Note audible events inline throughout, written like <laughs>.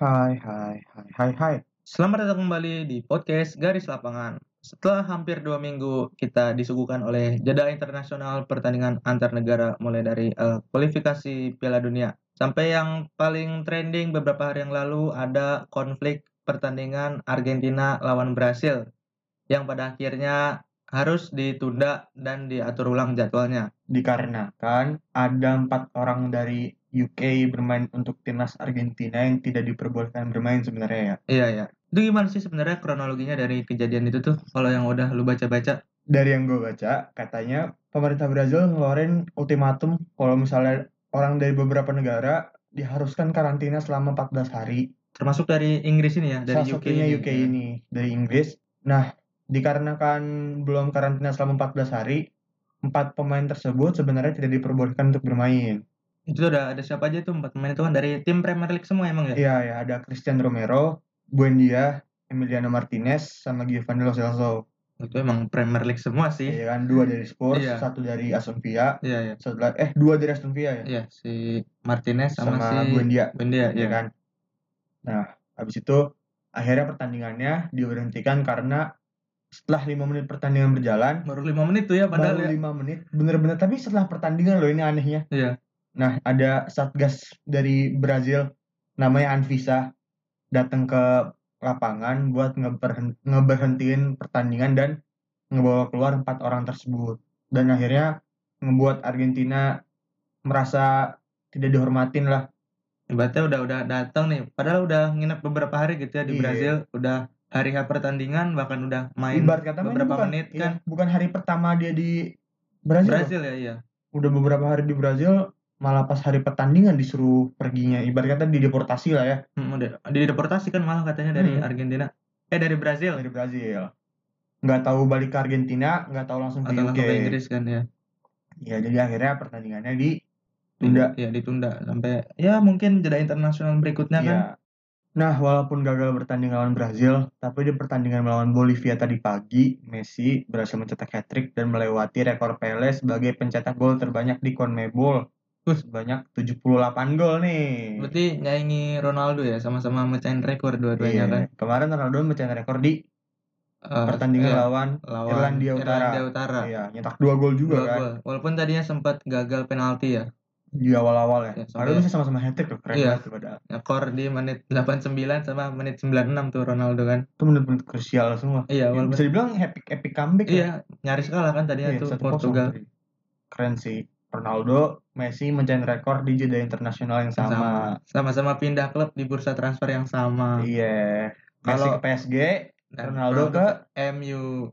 Hai, hai, hai, hai, hai. Selamat datang kembali di podcast Garis Lapangan. Setelah hampir dua minggu kita disuguhkan oleh jeda internasional pertandingan antar negara mulai dari uh, kualifikasi Piala Dunia sampai yang paling trending beberapa hari yang lalu ada konflik pertandingan Argentina lawan Brasil yang pada akhirnya harus ditunda dan diatur ulang jadwalnya. Dikarenakan ada empat orang dari UK bermain untuk timnas Argentina yang tidak diperbolehkan bermain sebenarnya ya. Iya ya. Itu gimana sih sebenarnya kronologinya dari kejadian itu tuh? Kalau yang udah lu baca-baca? Dari yang gue baca, katanya pemerintah Brazil ngeluarin ultimatum kalau misalnya orang dari beberapa negara diharuskan karantina selama 14 hari. Termasuk dari Inggris ini ya, dari Salah UK ini. UK ini, dari Inggris. Nah, dikarenakan belum karantina selama 14 hari, empat pemain tersebut sebenarnya tidak diperbolehkan untuk bermain. Itu ada ada siapa aja tuh empat pemain itu kan dari tim Premier League semua emang ya? Iya, ya, ada Christian Romero, Buendia, Emiliano Martinez, sama Giovanni Lo Celso. Itu emang Premier League semua sih. Iya kan, dua dari Spurs, Iya. satu dari Aston Villa, Iya iya. satu lagi, eh dua dari Aston Villa ya, Iya si Martinez sama, sama, si Buendia, Buendia ya ya. kan. Nah, habis itu akhirnya pertandingannya diberhentikan karena setelah lima menit pertandingan berjalan, Baru lima menit tuh ya padahal baru ya. lima menit, bener-bener. Tapi setelah pertandingan loh ini anehnya. Iya. Nah, ada satgas dari Brazil namanya Anvisa datang ke lapangan buat ngeberhen- ngeberhentiin pertandingan dan ngebawa keluar empat orang tersebut. Dan akhirnya ngebuat Argentina merasa tidak dihormatin lah. Ibaratnya udah udah datang nih. Padahal udah nginep beberapa hari gitu ya di Iya. Brazil. Udah hari H pertandingan bahkan udah main Ibarat kata beberapa bukan, menit iya, kan. bukan hari pertama dia di Brazil. loh. Brazil ya iya. Udah beberapa hari di Brazil, malah pas hari pertandingan disuruh perginya. Ibarat kata dideportasi lah ya Hmm, udah dideportasi kan malah katanya dari Hmm. Argentina. Eh dari Brazil dari Brazil. Nggak tahu balik ke Argentina, nggak tahu langsung ke atau UK. ke Inggris kan ya. Ya, jadi akhirnya pertandingannya ditunda. Iya ditunda sampai ya mungkin jeda internasional berikutnya kan. Ya. Nah, walaupun gagal bertanding lawan Brazil, tapi di pertandingan melawan Bolivia tadi pagi, Messi berhasil mencetak hat-trick dan melewati rekor Pele sebagai pencetak gol terbanyak di CONMEBOL. Uh. Sebanyak 78 gol nih. Berarti nyaingi Ronaldo ya sama-sama mecahin rekor dua-duanya Iya. kan. Kemarin Ronaldo mencetak rekor di Eh, pertandingan iya, lawan lawan Irlandia Utara. Irlandia Utara. Iya, nyetak dua gol juga Dua kan gol. Walaupun tadinya sempat gagal penalti ya. di awal-awal ya. Iya, Padahal bisa sama-sama hat-trick loh, keren Iya. banget padahal. Rekor di menit 89 sama menit 96 tuh Ronaldo kan. Itu menit-menit krusial semua. Iya, Ya, walaupun bisa dibilang epic epic comeback ya. iya nyaris kalah kan tadinya Iya, tuh 1-0 Portugal. Keren sih. Ronaldo, Messi mencapai rekor di jeda internasional yang sama. Sama. Sama-sama pindah klub di bursa transfer yang sama. Iya. Messi Kalau- ke PSG, Dan Ronaldo ke MU.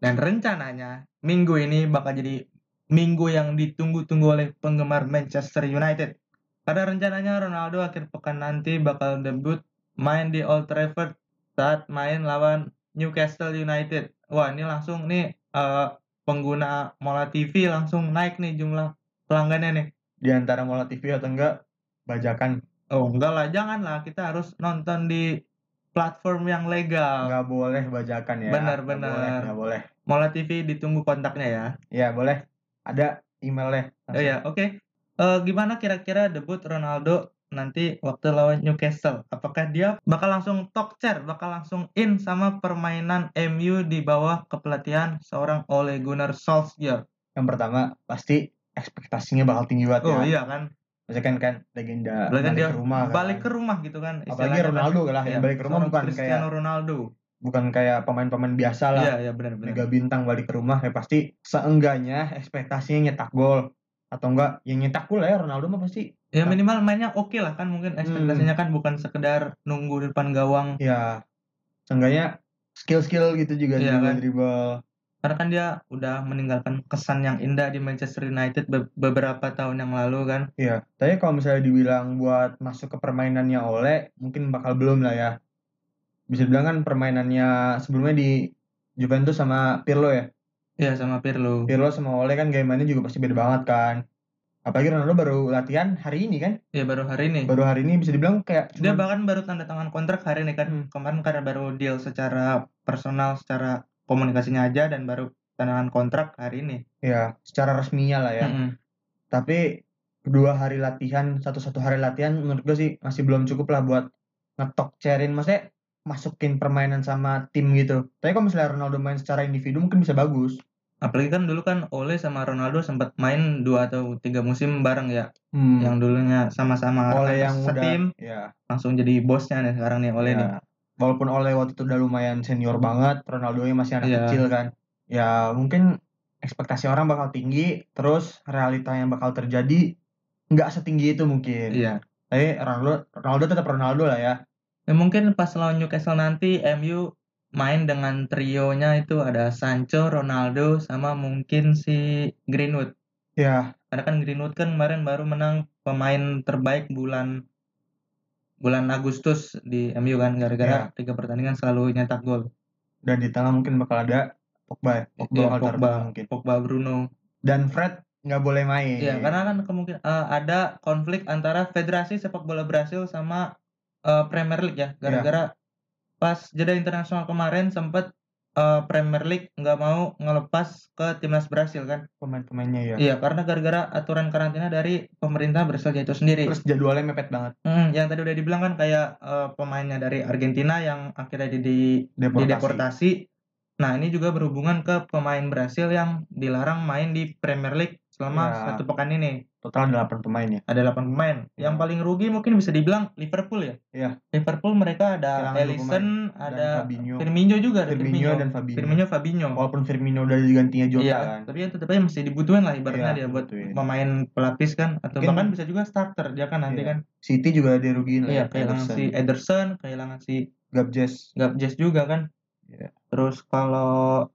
Dan rencananya minggu ini bakal jadi minggu yang ditunggu-tunggu oleh penggemar Manchester United. Pada rencananya Ronaldo akhir pekan nanti bakal debut main di Old Trafford saat main lawan Newcastle United. Wah, ini langsung nih eh, pengguna Mola TV langsung naik nih jumlah pelanggannya nih. di antara Mola TV atau enggak bajakan Oh, enggak lah, jangan lah. Kita harus nonton di platform yang legal. nggak boleh bajakan ya. Benar, Nggak benar. boleh, nggak boleh. Mola TV ditunggu kontaknya ya. Ya boleh. Ada emailnya. Oh ya, oke. Eh, gimana kira-kira debut Ronaldo nanti waktu lawan Newcastle? Apakah dia bakal langsung talk chair, bakal langsung in sama permainan MU di bawah kepelatihan seorang Ole Gunnar Solskjaer? Yang pertama pasti ekspektasinya bakal tinggi banget Oh ya. iya kan, Maksudnya kan kan legenda kan balik dia ke rumah kan. balik ke rumah gitu kan. Apalagi kan. Ronaldo lah yang Iya, balik ke rumah bukan Cristiano kayak Ronaldo. bukan kayak pemain-pemain biasa lah. Iya, iya benar-benar. Mega bintang balik ke rumah ya pasti seenggaknya ekspektasinya nyetak gol atau enggak yang nyetak gol ya Ronaldo mah pasti Ya minimal mainnya oke lah kan mungkin ekspektasinya kan bukan sekedar nunggu di depan gawang ya seenggaknya skill-skill gitu juga dribble kan? dribble karena kan dia udah meninggalkan kesan yang indah di Manchester United be- beberapa tahun yang lalu kan Iya, tapi kalau misalnya dibilang buat masuk ke permainannya Ole, mungkin bakal belum lah ya. Bisa dibilang kan permainannya sebelumnya di Juventus sama Pirlo ya. Iya sama Pirlo Pirlo sama Ole kan game mainnya juga pasti beda banget kan. Apalagi Ronaldo baru latihan hari ini kan. ya baru hari ini Baru hari ini bisa dibilang kayak dia cuman- bahkan baru tanda tangan kontrak hari ini kan Hmm. kemarin karena baru deal secara personal secara komunikasinya aja dan baru tanda tangan kontrak hari ini ya secara resminya lah ya. Mm-mm. Tapi kedua hari latihan, satu-satu hari latihan menurut gue sih masih belum cukup lah buat ngetok cerin maksudnya masukin permainan sama tim gitu. Tapi kalau misalnya Ronaldo main secara individu mungkin bisa bagus. Apalagi kan dulu kan Ole sama Ronaldo sempat main dua atau tiga musim bareng ya. Hmm. Yang dulunya sama-sama Oleh yang setim, udah ya, langsung jadi bosnya nih sekarang nih Ole ya. nih. Walaupun Oleh waktu itu udah lumayan senior banget, Ronaldo nya masih anak Iya. kecil kan. Ya mungkin ekspektasi orang bakal tinggi, terus realita yang bakal terjadi nggak setinggi itu mungkin. Iya. Tapi Ronaldo, Ronaldo tetap Ronaldo lah ya. Ya mungkin pas lawan Newcastle nanti MU main dengan trionya itu ada Sancho, Ronaldo, sama mungkin si Greenwood. Ya, Karena kan Greenwood kan kemarin baru menang pemain terbaik bulan bulan Agustus di MU kan gara-gara tiga pertandingan selalu nyetak gol. dan di tengah mungkin bakal ada Pogba, ya. Pogba Iya, taruh Pogba, tengah mungkin. Pogba, Bruno. Dan Fred nggak boleh main. Iya, karena kan kemungkinan eh, ada konflik antara Federasi Sepak Bola Brasil sama eh, Premier League ya, gara-gara pas jeda internasional kemarin sempat eh, Premier League nggak mau ngelepas ke timnas Brasil kan? pemain-pemainnya ya. Iya, karena gara-gara aturan karantina dari pemerintah Brasil itu sendiri. Terus jadwalnya mepet banget. Hmm, yang tadi udah dibilang kan kayak eh, pemainnya dari Argentina yang akhirnya di, di Deportasi. dideportasi. Nah, ini juga berhubungan ke pemain Brasil yang dilarang main di Premier League selama Ya. satu pekan ini. Total ada 8 pemain ya. Ada 8 pemain. Yang Ya. paling rugi mungkin bisa dibilang Liverpool ya. Iya. Liverpool mereka ada Dan ada Fabinho. Firmino juga ada Firmino dan Fabinho. Firmino Fabinho. Walaupun Firmino udah digantinya Jota Iya, kan. tapi ya tetap aja mesti dibutuhin lah ibaratnya Iya, dia buat dibutuhin. pemain pelapis kan atau Mungkin- bahkan bisa juga starter dia kan nanti Iya. kan. City juga dirugiin lah Iya, ya. kehilangan si Ederson, kehilangan si Gabjes. Gabjes juga kan. Iya. Terus kalau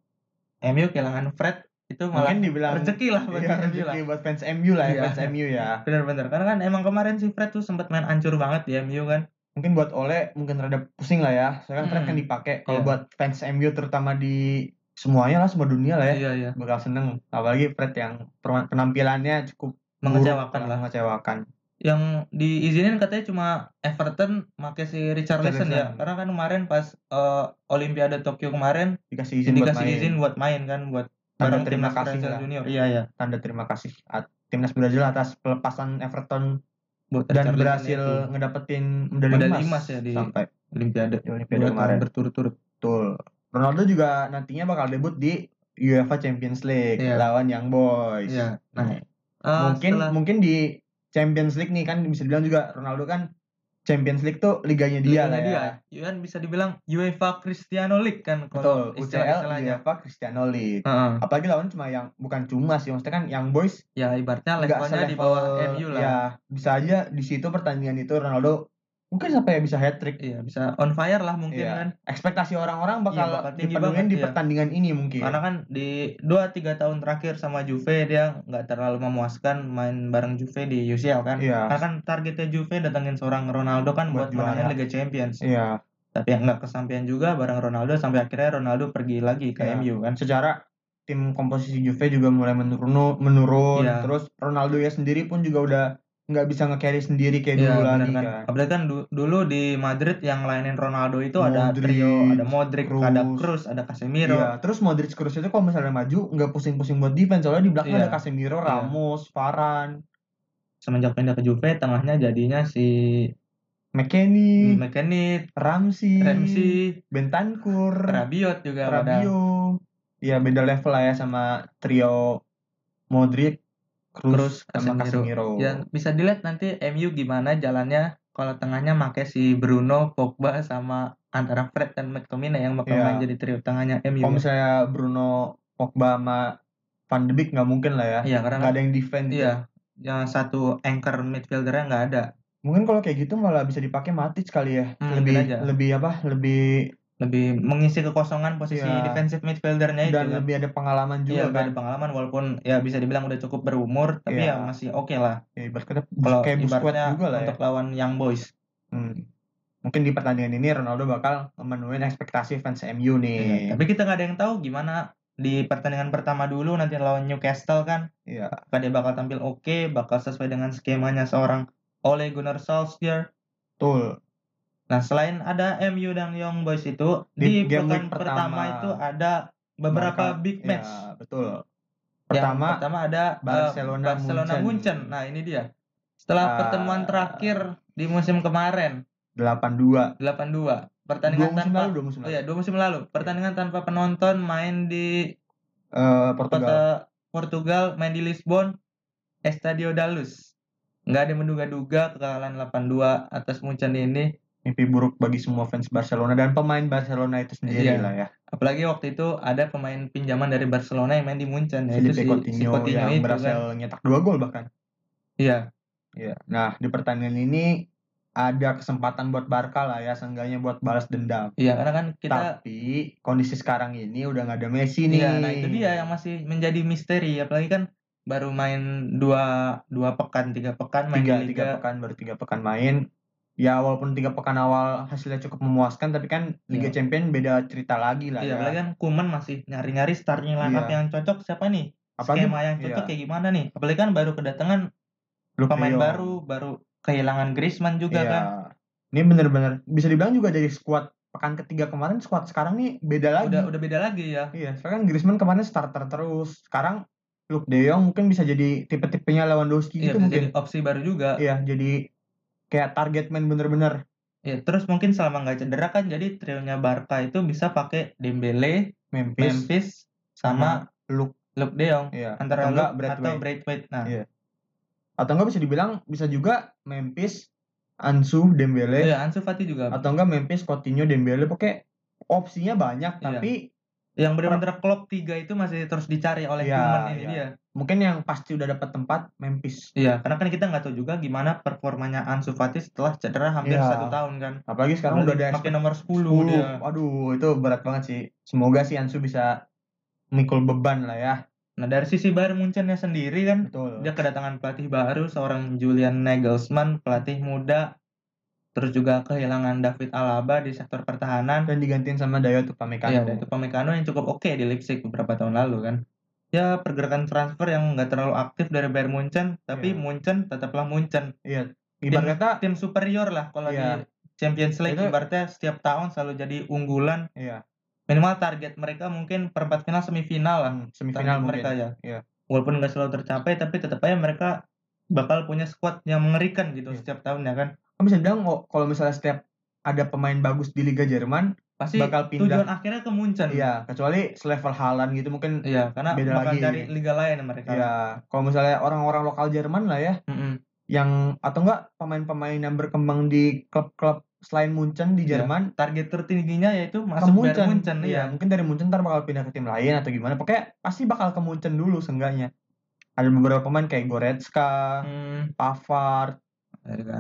MU kehilangan Fred itu malah Mungkin dibilang rezeki lah buat Iya, MU lah. rezeki buat fans MU lah ya, Iya. fans MU ya. Bener-bener karena kan emang kemarin si Fred tuh sempat main ancur banget di MU kan. Mungkin buat Ole mungkin rada pusing lah ya. Soalnya kan Fred Hmm. kan dipakai. Kalau Iya. buat fans MU terutama di semuanya lah, semua dunia lah ya. Iya iya. Bakal seneng. Apalagi Fred yang penampilannya cukup buruk Mengecewakan lah. Mengecewakan. Yang diizinin katanya cuma Everton pakai si Richarlison ya. Karena kan kemarin pas eh, Olimpiade Tokyo kemarin Dikasih izin buat dikasih main. izin buat main kan buat Tanda terima kasih Brazil lah. Junior. Iya iya. Tanda terima kasih at- timnas Brazil atas pelepasan Everton Buat dan berhasil itu. ngedapetin medali, Medali emas, emas ya di sampai Olimpiade. di Olimpiade kemarin. berturut-turut. Betul. Ronaldo juga nantinya bakal debut di UEFA Champions League Iya. lawan Young Boys. Iya. Nah, eh, mungkin setelah mungkin di Champions League nih kan bisa dibilang juga Ronaldo kan Champions League tuh liganya dia liganya lah ya. dia, ya kan bisa dibilang UEFA Cristiano League kan kalau Betul, UCL istilah-istilahnya. UEFA Cristiano League. Heeh. Apalagi lawan cuma yang bukan cuma sih, maksudnya kan Young Boys Ya ibaratnya levelnya di bawah MU lah. Ya, bisa aja di situ pertandingan itu Ronaldo mungkin sampai bisa hat trick. Iya, bisa on fire lah mungkin Iya. kan. Ekspektasi orang-orang bakal, Iya, bakal tinggi dipenuhin banget, di iya. pertandingan ini mungkin. Karena kan di 2 3 tahun terakhir sama Juve dia nggak terlalu memuaskan main bareng Juve di UCL kan. Iya. Karena kan targetnya Juve datangin seorang Ronaldo kan Buat buat, menangin. Liga Champions. Iya, Tapi yang nggak kesampaian juga bareng Ronaldo sampai akhirnya Ronaldo pergi lagi ke Iya. MU kan. secara tim komposisi Juve juga mulai menurun menurun Iya. terus Ronaldo ya sendiri pun juga udah nggak bisa nge-carry sendiri kayak Iya dulu benar lagi kan. kan. Apalagi kan du- dulu di Madrid yang lainin Ronaldo itu ada Modric, trio, ada Modric, ada Kroos. Kroos, ada Casemiro. Iya, terus Modric Kroos itu kalau misalnya maju nggak pusing-pusing buat defense soalnya di belakang Iya. ada Casemiro, Iya. Ramos, Varane, Semenjak pindah ke Juve tengahnya jadinya si McKennie, McKennie, Ramsey, Ramsey, Bentancur, Rabiot juga Rabiot. Ya beda level lah ya sama trio Modric, Kroos, sama Casemiro. Casemiro. Ya bisa dilihat nanti MU gimana jalannya kalau tengahnya make si Bruno, Pogba sama antara Fred dan McTominay yang bakal Iya. main jadi trio tengahnya MU. Kalau misalnya Bruno, Pogba sama Van de Beek nggak mungkin lah ya. Iya karena Nggak ada yang defend. gitu. iya yang satu anchor midfieldernya nggak ada. Mungkin kalau kayak gitu malah bisa dipakai Matic kali ya. Hmm, lebih aja. lebih apa? Lebih Lebih mengisi kekosongan posisi Iya. defensive midfieldernya itu dan kan. lebih ada pengalaman Iya, juga udah kan. ada pengalaman walaupun ya bisa dibilang udah cukup berumur, tapi Iya. ya masih oke lah. Ya, ibaratnya Kalau kayak ibaratnya juga lah ya. untuk lawan Young Boys. Hmm. Mungkin di pertandingan ini Ronaldo bakal memenuhi ekspektasi fans MU nih. Iya, Tapi kita nggak ada yang tahu gimana di pertandingan pertama dulu nanti lawan Newcastle kan. Iya. Apakah dia bakal tampil oke, bakal sesuai dengan skemanya seorang Ole Gunnar Solskjaer. Betul. Nah, selain ada MU dan Young Boys itu, di, Di game pekan pertama, pertama, itu ada beberapa Barca- big Ya, match. betul. Yang Pertama pertama ada eh, Barcelona Barcelona Munchen. Munchen. Nah, ini dia. Setelah Ah. pertemuan terakhir di musim kemarin, 82. 82. Dua Pertandingan musim tanpa lalu, dua musim Oh lalu. iya, dua musim lalu. Pertandingan tanpa penonton main di Eh, Portugal. kota Portugal, main di Lisbon, Estadio da Luz. Nggak ada menduga-duga kekalahan 8-2 atas Munchen ini. Mimpi buruk bagi semua fans Barcelona dan pemain Barcelona itu sendiri Iya. lah ya. Apalagi waktu itu ada pemain pinjaman dari Barcelona yang main di Munchen, yaitu si, si Coutinho Coutinho yang itu berhasil kan. nyetak dua gol bahkan. Iya, Iya. Nah, di pertandingan ini ada kesempatan buat Barca lah ya, seenggaknya buat balas dendam. iya karena kan kita Tapi kondisi sekarang ini udah nggak ada Messi nih. Iya, nah itu dia yang masih menjadi misteri, apalagi kan baru main dua dua pekan tiga pekan main tiga, tiga pekan baru tiga pekan main. Ya walaupun tiga pekan awal hasilnya cukup memuaskan, tapi kan Liga Iya. Champion beda cerita lagi lah Iya, ya. apalagi kan Kuman masih nyari-nyari starting line up Iya. yang cocok siapa nih? Apalagi Skema yang cocok iya. kayak gimana nih? Apalagi kan baru kedatangan Luke pemain Jong. baru, baru kehilangan Griezmann juga Iya. kan. Ini bener-bener bisa dibilang juga dari skuad pekan ketiga kemarin skuad sekarang nih beda lagi. Udah udah beda lagi ya. Iya, sekarang Griezmann kemarin starter terus. Sekarang Luke De Jong mungkin bisa jadi tipe-tipenya Lewandowski Iya, gitu mungkin. jadi opsi baru juga. Iya, jadi kayak target man bener-bener. Iya, terus mungkin selama nggak cedera kan jadi trionya Barca itu bisa pakai Dembele, Memphis, Memphis sama Luke, Luke De Jong iya. antara atau Luke atau Braithwaite. Nah, Iya. Atau enggak bisa dibilang bisa juga Memphis, Ansu, Dembele, iya Ansu Fati juga. atau enggak Memphis, Coutinho, Dembele. Pokoknya opsinya banyak, Iya. tapi yang benar-benar klub tiga itu masih terus dicari oleh Iya, Koeman ini iya. dia. mungkin yang pasti udah dapat tempat Memphis. Iya, karena kan kita nggak tahu juga gimana performanya Ansu Fati setelah cedera hampir Iya. satu tahun kan. Apalagi sekarang udah ada pakai nomor 10, 10. dia. Aduh, itu berat banget sih. Semoga sih Ansu bisa mikul beban lah ya. Nah, dari sisi Bayern Munchennya sendiri kan Betul. dia kedatangan pelatih baru seorang Julian Nagelsmann, pelatih muda. Terus juga kehilangan David Alaba di sektor pertahanan. Dan digantiin sama Dayot Upamecano. Iya, dan itu Pamecano yang cukup oke di Leipzig beberapa tahun lalu kan. Ya, pergerakan transfer yang nggak terlalu aktif dari Bayern Munchen, tapi Iya. Munchen tetaplah Munchen. Iya. Ibarat kata, tim superior lah kalau Iya. di Champions League Itu- ibaratnya setiap tahun selalu jadi unggulan iya, minimal target mereka mungkin perempat final semifinal lah hmm, semifinal mereka ya Iya. walaupun nggak selalu tercapai tapi tetap aja mereka bakal punya squad yang mengerikan gitu Iya. setiap tahunnya kan Kamu bisa bilang oh, kalau misalnya setiap ada pemain bagus di Liga Jerman, pasti Bakal pindah. tujuan akhirnya ke Munchen iya, kecuali selevel Haaland gitu mungkin. Iya, karena Beda bakal lagi. cari liga lain mereka Iya, kalau misalnya orang-orang lokal Jerman lah ya, Mm-mm. yang atau enggak pemain-pemain yang berkembang di klub-klub selain Munchen di Iya. Jerman target tertingginya yaitu ke masuk Munchen. dari Munchen Iya, iya mungkin dari Munchen ntar bakal pindah ke tim lain atau gimana. Pokoknya pasti bakal ke Munchen dulu seenggaknya. Ada beberapa pemain kayak Goretzka, Hmm, Pavard,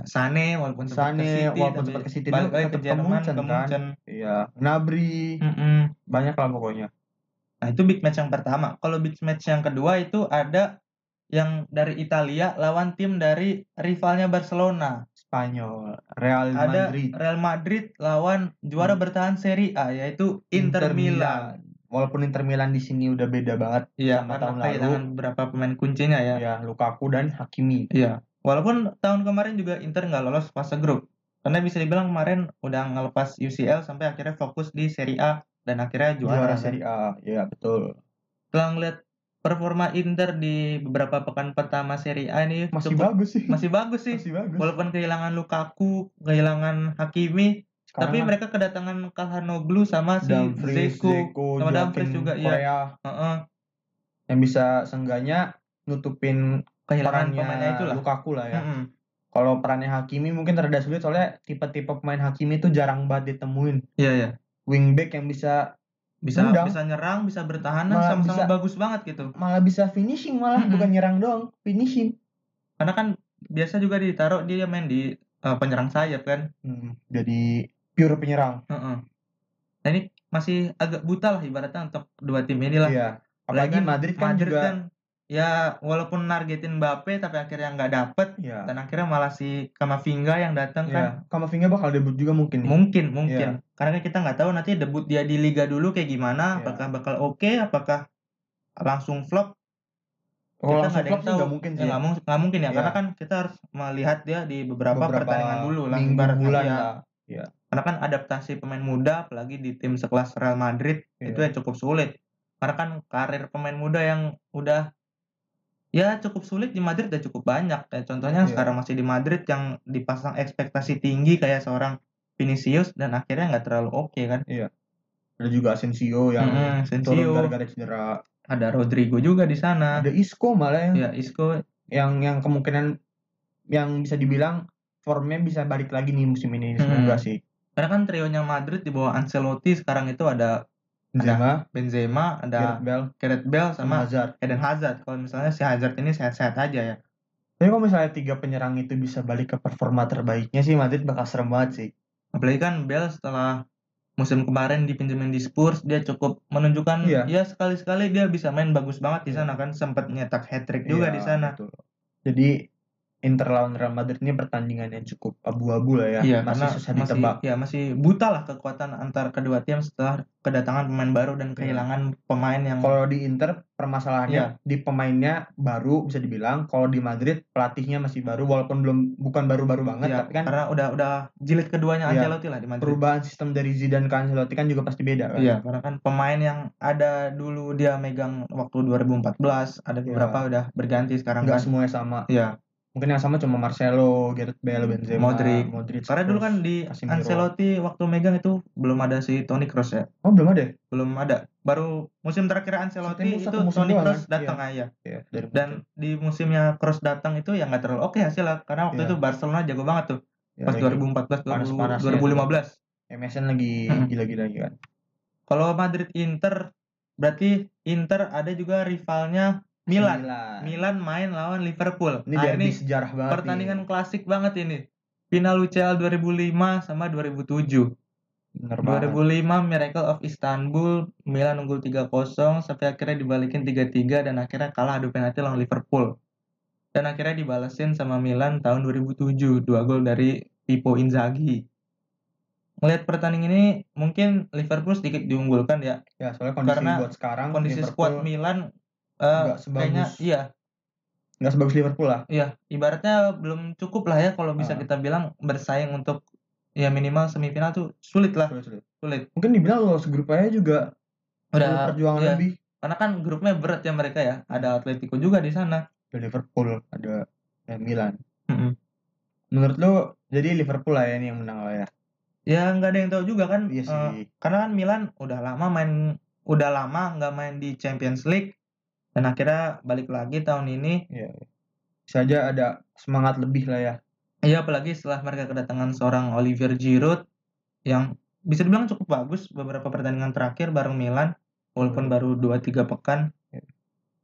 Sane walaupun Sane, City walaupun sempat ke City balik lagi ke ke Jerman Munchen, kan? Iya, Gnabry, Mm-mm. banyak lah pokoknya. Nah, itu big match yang pertama. Kalau big match yang kedua itu ada yang dari Italia lawan tim dari rivalnya Barcelona. Spanyol, Real Ada Madrid, Real Madrid lawan juara Hmm. bertahan Serie A yaitu Inter, Milan. Walaupun Inter Milan di sini udah beda banget Iya, sama tahun lalu. kehilangan beberapa pemain kuncinya ya. Ya, Lukaku dan Hakimi. Iya. Walaupun tahun kemarin juga Inter nggak lolos fase grup. Karena bisa dibilang kemarin udah ngelepas UCL sampai akhirnya fokus di Serie A dan akhirnya Juara juara. kan. Serie A. Ya, betul. Setelah ngeliat performa Inter di beberapa pekan pertama Serie A ini Masih cukup- bagus sih. masih bagus sih. Masih bagus. Walaupun kehilangan Lukaku, kehilangan Hakimi, Sekarang tapi kan mereka kedatangan Calhanoglu sama si Dumfries, Zeko. Zeko, sama Dumfries juga, iya. Korea Heeh, yang bisa seenggaknya nutupin kehilangan perannya pemainnya itulah. Lukaku lah ya. Mm-mm. Kalau perannya Hakimi mungkin rada sulit soalnya tipe-tipe pemain Hakimi itu jarang banget ditemuin. Iya, iya. Wingback yang bisa Bisa Nendang. bisa nyerang, bisa bertahan, sama-sama bisa- bagus banget gitu. malah bisa finishing malah Mm-mm. bukan nyerang doang, finishing. Karena kan biasa juga ditaruh dia main di eh, penyerang sayap kan. Hmm, jadi pure penyerang. Heeh. Nah ini masih agak buta lah ibaratnya untuk dua tim ini lah. Iya. Apalagi Apalagi Madrid kan Madrid juga kan ya walaupun nargetin Mbappe tapi akhirnya nggak dapet Iya. dan akhirnya malah si Kamavinga yang datang kan. Iya. Kamavinga bakal debut juga mungkin. nih. Mungkin, mungkin. Karena kan kita nggak tahu nanti debut dia di liga dulu kayak gimana, Iya. apakah bakal oke, apakah langsung flop. Kalau kita langsung flop sih tahu. nggak mungkin Ya, sih. nggak nggak mungkin ya, Iya. karena kan kita harus melihat dia di beberapa, Beberapa pertandingan dulu lah. bulan ya. lah. Karena kan adaptasi pemain muda, apalagi di tim sekelas Real Madrid, Iya. itu ya cukup sulit. Karena kan karir pemain muda yang udah Ya cukup sulit di Madrid ya cukup banyak. Kayak contohnya Iya. sekarang masih di Madrid yang dipasang ekspektasi tinggi kayak seorang Vinicius dan akhirnya nggak terlalu oke kan. Ada juga Asensio yang Mm-mm, turun Sensio, gara-gara cedera. ada Rodrigo juga di sana. Ada Isco malah yang Ya Isco, yang yang kemungkinan yang bisa dibilang formnya bisa balik lagi nih musim ini semoga Hmm. sih. karena kan trionya Madrid di bawah Ancelotti sekarang itu ada Benzema, Benzema, ada Gareth Bale, Gareth Bale sama Hazard. Eden Hazard. Kalau misalnya si Hazard ini sehat-sehat aja ya. Tapi kalau misalnya tiga penyerang itu bisa balik ke performa terbaiknya sih Madrid bakal serem banget sih. Apalagi kan Bale setelah musim kemarin dipinjemin di Spurs dia cukup menunjukkan Iya. ya sekali-sekali dia bisa main bagus banget di sana kan sempat nyetak hat trick juga Iya, di sana. betul. Jadi Inter lawan Real Madrid ini pertandingan yang cukup abu-abu lah ya, Iya, masih susah masih ditebak. ya masih buta lah kekuatan antar kedua tim setelah kedatangan pemain baru dan Iya. kehilangan pemain yang Kalau di Inter permasalahannya Iya. di pemainnya baru bisa dibilang, kalau di Madrid pelatihnya masih baru walaupun belum bukan baru-baru banget ya, tapi kan karena udah udah jilid keduanya Iya. Ancelotti lah di Madrid. perubahan sistem dari Zidane ke Ancelotti kan juga pasti beda kan. Iya, karena kan pemain yang ada dulu dia megang waktu 2014, ada Iya. beberapa udah berganti sekarang Nggak kan. semuanya sama. Iya, Mungkin yang sama cuma Marcelo, Gareth Bale, Benzema, Modric. Modric. karena dulu kan di Casemiro. Ancelotti waktu megang itu belum ada si Toni Kroos ya. Oh, belum ada. ya? Belum ada. Baru musim terakhir Ancelotti Musim itu musim Toni Kroos kan? datang aja. Iya, dari Dan di musimnya Kroos datang itu ya nggak terlalu oke hasilnya karena waktu Iya. itu Barcelona jago banget tuh Ya, pas lagi 2014 panas-panasnya 2015. MSN lagi Mm-mm. gila-gila kan. Kalau Madrid Inter berarti Inter ada juga rivalnya Milan. Milan. Milan main lawan Liverpool. Ini Nah, ini sejarah banget pertandingan nih. klasik banget ini. Final UCL 2005 sama 2007. Bener banget. 2005 Miracle of Istanbul, Milan unggul 3-0 sampai akhirnya dibalikin 3-3 dan akhirnya kalah adu penalti lawan Liverpool. Dan akhirnya dibalesin sama Milan tahun 2007, dua gol dari Pippo Inzaghi. Ngelihat pertandingan ini mungkin Liverpool sedikit diunggulkan ya. Ya, soalnya kondisi Karena buat sekarang Kondisi Liverpool squad Milan nggak sebagus kayaknya iya nggak sebagus Liverpool lah. Iya, ibaratnya belum cukup lah ya kalau bisa Ah. kita bilang bersaing untuk ya minimal semifinal tuh sulit lah, Sulit-sulit. sulit. Mungkin dibilang lolos grup aja juga Udah perjuangan iya, lebih. karena kan grupnya berat ya mereka ya. Ada Atletico juga di sana. Ada Liverpool, ada ya, Milan. Mm-mm. Menurut lo jadi Liverpool lah ya ini yang menang lah ya. Ya nggak ada yang tahu juga kan. Iya eh, sih. karena kan Milan udah lama main udah lama nggak main di Champions League dan akhirnya balik lagi tahun ini. Iya. Bisa aja ada semangat lebih lah ya. Iya apalagi setelah mereka kedatangan seorang Olivier Giroud yang bisa dibilang cukup bagus beberapa pertandingan terakhir bareng Milan walaupun Hmm. baru 2-3 pekan.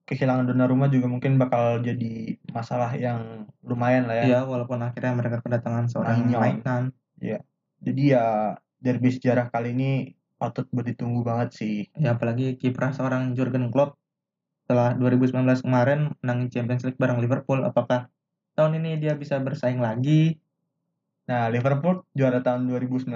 Kehilangan Donnarumma juga mungkin bakal jadi masalah yang lumayan lah ya. Iya walaupun akhirnya mereka kedatangan seorang Maignan. Maignan. Jadi ya derby sejarah kali ini patut buat ditunggu banget sih. Ya apalagi kiprah seorang Jurgen Klopp setelah 2019 kemarin menang Champions League bareng Liverpool apakah tahun ini dia bisa bersaing lagi? Nah, Liverpool juara tahun 2019,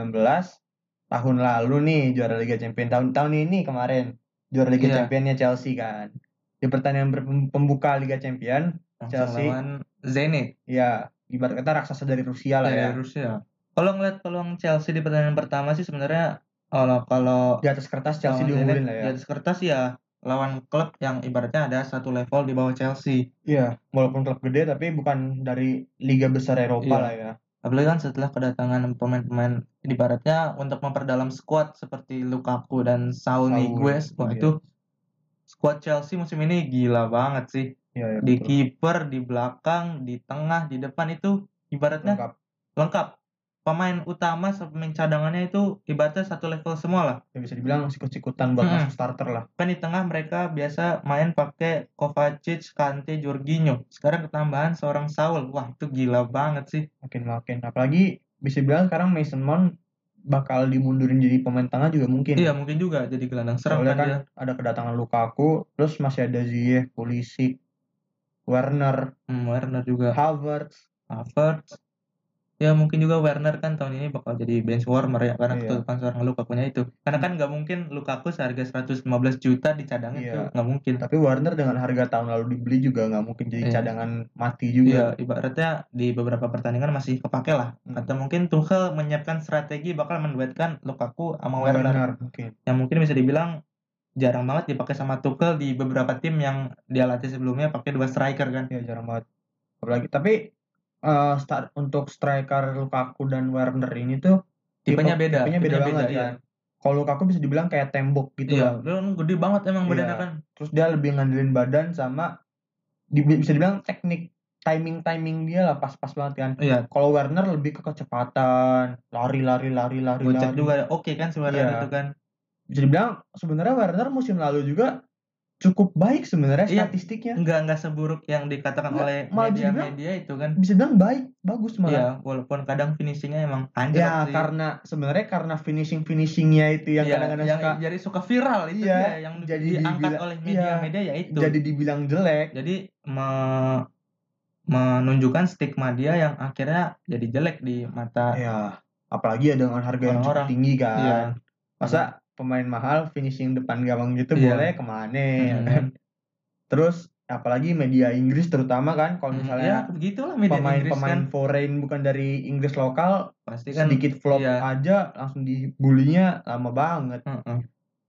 tahun lalu nih juara Liga Champions tahun tahun ini kemarin juara Liga Iya. Championnya Chelsea kan. Di pertandingan pembuka Liga Champion, Langsung Chelsea. lawan Zenit ya ibarat kata raksasa dari Rusia lah dari ya. Rusia. Kalau ngeliat peluang Chelsea di pertandingan pertama sih sebenarnya kalau kalau Di atas kertas Chelsea diunggulin lah ya. di atas kertas ya lawan klub yang ibaratnya ada satu level di bawah Chelsea. Iya, walaupun klub gede tapi bukan dari liga besar Eropa Iya. lah ya. Apalagi kan setelah kedatangan pemain-pemain ibaratnya untuk memperdalam skuad seperti Lukaku dan Saul Saul, Niguez, wah iya. itu skuad Chelsea musim ini gila banget sih. Iya, iya, Di kiper, di belakang, di tengah, di depan itu ibaratnya Lengkap. lengkap. Pemain utama sama pemain cadangannya itu ibaratnya satu level semua lah. Ya, bisa dibilang sikut-sikutan buat Mm-mm. masuk starter lah. Kan di tengah mereka biasa main pakai Kovacic, Kante, Jorginho. Sekarang ketambahan seorang Saul. Wah, itu gila banget sih. Makin-makin. Apalagi bisa dibilang sekarang Mason Mount bakal dimundurin jadi pemain tengah juga mungkin. Iya, mungkin juga jadi gelandang serang Soalnya kan kan dia. ada kedatangan Lukaku, terus masih ada Ziyech, Pulisic, Werner, Hmm, Werner juga. Havertz. Havertz. Ya mungkin juga Werner kan tahun ini bakal jadi bench warmer ya karena Iya. ketutupan seorang Lukaku-nya itu. Karena kan nggak mungkin Lukaku seharga 115 juta dicadangin Iya. tuh nggak mungkin. Tapi Werner dengan harga tahun lalu dibeli juga nggak mungkin jadi Iya. cadangan mati Iya, juga. ibaratnya di beberapa pertandingan masih kepake lah. Hmm. Atau mungkin Tuchel menyiapkan strategi bakal menduetkan Lukaku sama Werner. Werner mungkin. Yang mungkin bisa dibilang jarang banget dipakai sama Tuchel di beberapa tim yang dia latih sebelumnya pakai dua striker kan. Ya jarang banget. Apalagi tapi eh, start untuk striker Lukaku dan Werner ini tuh Tipenya tipe- beda, tipenya beda tipenya banget beda, iya. kan. Kalau Lukaku bisa dibilang kayak tembok gitu Iya, kan gede banget emang badannya Iya. kan. Terus dia lebih ngandelin badan sama di- bisa dibilang teknik timing timing dia lah pas-pas banget kan. Iya, Kalau Werner lebih ke kecepatan, lari lari lari lari gocek lari. juga oke kan sebenarnya Iya. itu kan. Bisa dibilang sebenarnya Werner musim lalu juga cukup baik sebenarnya Iya. statistiknya. Enggak enggak seburuk yang dikatakan Enggak, oleh media-media itu kan. Bisa dibilang baik, bagus malah. Iya, walaupun kadang finishingnya emang anjlok Ya sih. karena sebenarnya karena finishing finishingnya itu yang Iya, kadang-kadang yang suka jadi suka viral itu Iya, dia yang jadi diangkat dibilang- oleh iya, media-media ya itu. jadi dibilang jelek. Jadi me- menunjukkan stigma dia yang akhirnya jadi jelek di mata Ya, apalagi ya dengan harga yang cukup tinggi kan. Iya. Masa pemain mahal finishing depan gawang gitu Iya. boleh ke mana ya Hmm. kan? Terus apalagi media Inggris terutama kan kalau Hmm, ya misalnya begitulah media Inggris pemain-pemain kan foreign bukan dari Inggris lokal pasti kan sedikit flop iya. aja langsung dibulinya lama banget. Heeh.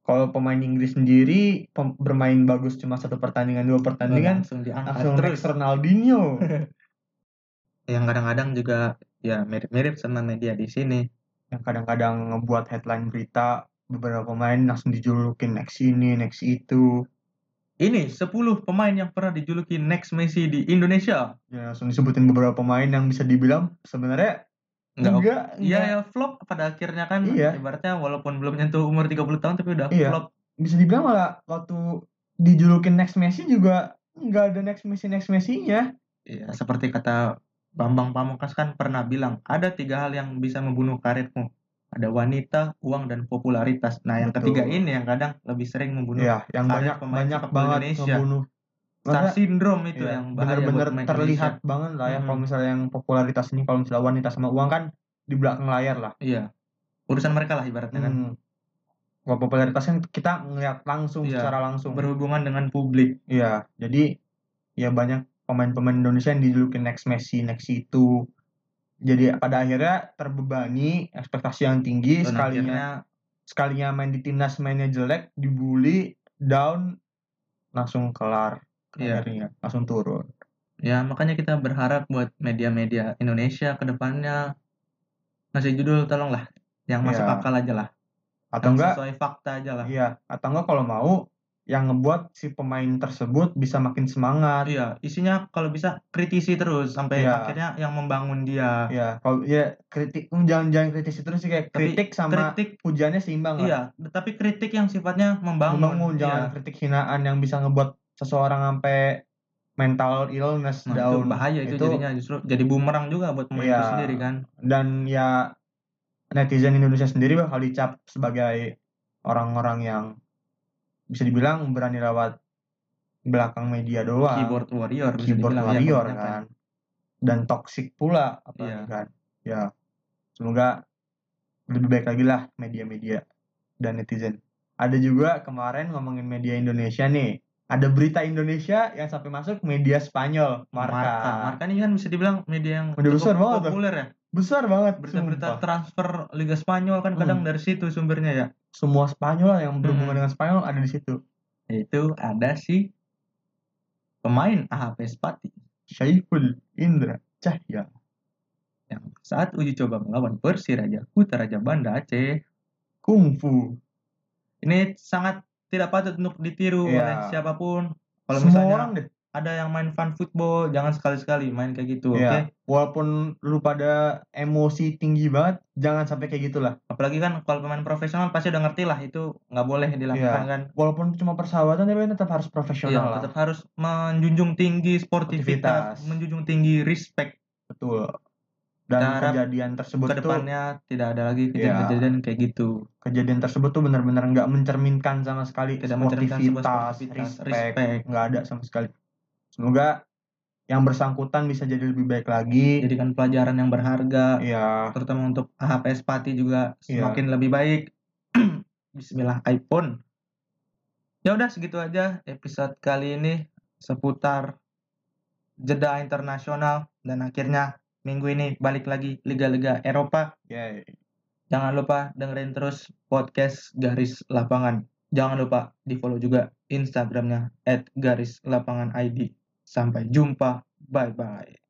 Kalau pemain Inggris sendiri pem- bermain bagus cuma satu pertandingan dua pertandingan langsung diangkat langsung terus. Ronaldinho. <laughs> Yang kadang-kadang juga ya mirip-mirip sama media di sini. yang kadang-kadang ngebuat headline berita beberapa pemain langsung dijulukin next ini, next itu. Ini 10 pemain yang pernah dijuluki next Messi di Indonesia. Ya langsung disebutin beberapa pemain yang bisa dibilang sebenarnya Enggak enggak, Iya enggak. ya flop pada akhirnya kan Iya. ibaratnya walaupun belum nyentuh umur 30 tahun tapi udah Iya. flop. Bisa dibilang malah waktu dijulukin next Messi juga nggak ada next Messi next Messi-nya. Iya, seperti kata Bambang Pamungkas kan pernah bilang, ada tiga hal yang bisa membunuh karirmu. Ada wanita, uang, dan popularitas. Nah, yang Betul. ketiga ini yang kadang lebih sering membunuh. Iya, yang banyak pemain banyak banget Indonesia. ngebunuh. Star syndrome itu iya, yang pemain terlihat Indonesia. banget lah ya Mhm. kalau misalnya yang popularitas ini kalau misalnya wanita sama uang kan di belakang layar lah. Iya. Urusan mereka lah ibaratnya kan. Hmm. Kalau popularitas kan kita ngeliat langsung Iya, secara langsung. Berhubungan dengan publik. Iya, jadi ya banyak pemain-pemain Indonesia yang dijulukin next Messi, next itu. Jadi pada akhirnya terbebani ekspektasi yang tinggi Dan sekalinya akhirnya sekalinya main di timnas mainnya jelek, dibully, down, langsung kelar Iya. karirnya, langsung turun. ya makanya kita berharap buat media-media Indonesia ke depannya ngasih judul tolonglah yang masuk Iya. akal aja lah. Atau Yang enggak, sesuai fakta aja lah. iya, atau enggak kalau mau yang ngebuat si pemain tersebut bisa makin semangat. Iya, isinya kalau bisa kritisi terus sampai Iya. akhirnya yang membangun dia. Ya, kalau ya kritik hmm, jangan jangan kritisi terus sih kayak Tapi kritik sama kritik pujiannya seimbang lah. iya, tapi kritik yang sifatnya membangun. membangun jangan Iya. kritik hinaan yang bisa ngebuat seseorang sampai mental illness Nah, itu down bahaya itu, Itu- jadinya justru jadi bumerang juga buat pemain itu Iya. sendiri kan. dan ya netizen Indonesia sendiri bakal dicap sebagai orang-orang yang bisa dibilang berani lewat belakang media doang Keyboard warrior keyboard dibilang ya, warrior kebanyakan. kan dan toxic pula apalagi Iya. kan ya semoga lebih baik lagi lah media-media dan netizen ada juga kemarin ngomongin media Indonesia nih ada berita Indonesia yang sampai masuk media Spanyol Marka, Marka. Marka ini kan bisa dibilang media yang Media cukup besar banget populer ya. Besar banget Berita-berita transfer Liga Spanyol kan kadang Hmm. dari situ sumbernya ya. semua Spanyol yang berhubungan Hmm. dengan Spanyol ada di situ Itu ada si pemain AHP Spati Syaiful Indra Cahya yang saat uji coba melawan Persiraja Utaraja Banda Aceh kungfu ini sangat tidak patut untuk ditiru Iya. oleh siapa pun. Kalau semua misalnya orang deh ada yang main fun football, jangan sekali-sekali main kayak gitu, oke? ya walaupun lu pada emosi tinggi banget jangan sampai kayak gitulah Apalagi kan kalau pemain profesional pasti udah ngerti lah itu nggak boleh dilakukan Iya. kan. walaupun cuma persahabatan tapi tetap harus profesional Iya, lah tetap harus menjunjung tinggi sportivitas, Sportivitas. menjunjung tinggi respect. betul dan kejadian tersebut tuh Ke depannya tidak ada lagi Iya. kejadian-kejadian kayak gitu. kejadian tersebut tuh benar-benar nggak mencerminkan sama sekali Tidak sportivitas, sportivitas, respect, respect. nggak ada sama sekali. Semoga yang bersangkutan bisa jadi lebih baik lagi. Jadikan pelajaran yang berharga, ya, terutama untuk AHPS Pati juga Iya. semakin lebih baik. <clears throat> Bismillah iPhone. Ya udah segitu aja episode kali ini seputar jeda internasional dan akhirnya minggu ini balik lagi liga-liga Eropa. ya, Jangan lupa dengerin terus podcast Garis Lapangan. Jangan lupa di follow juga Instagramnya @garislapanganid. Sampai jumpa, bye bye.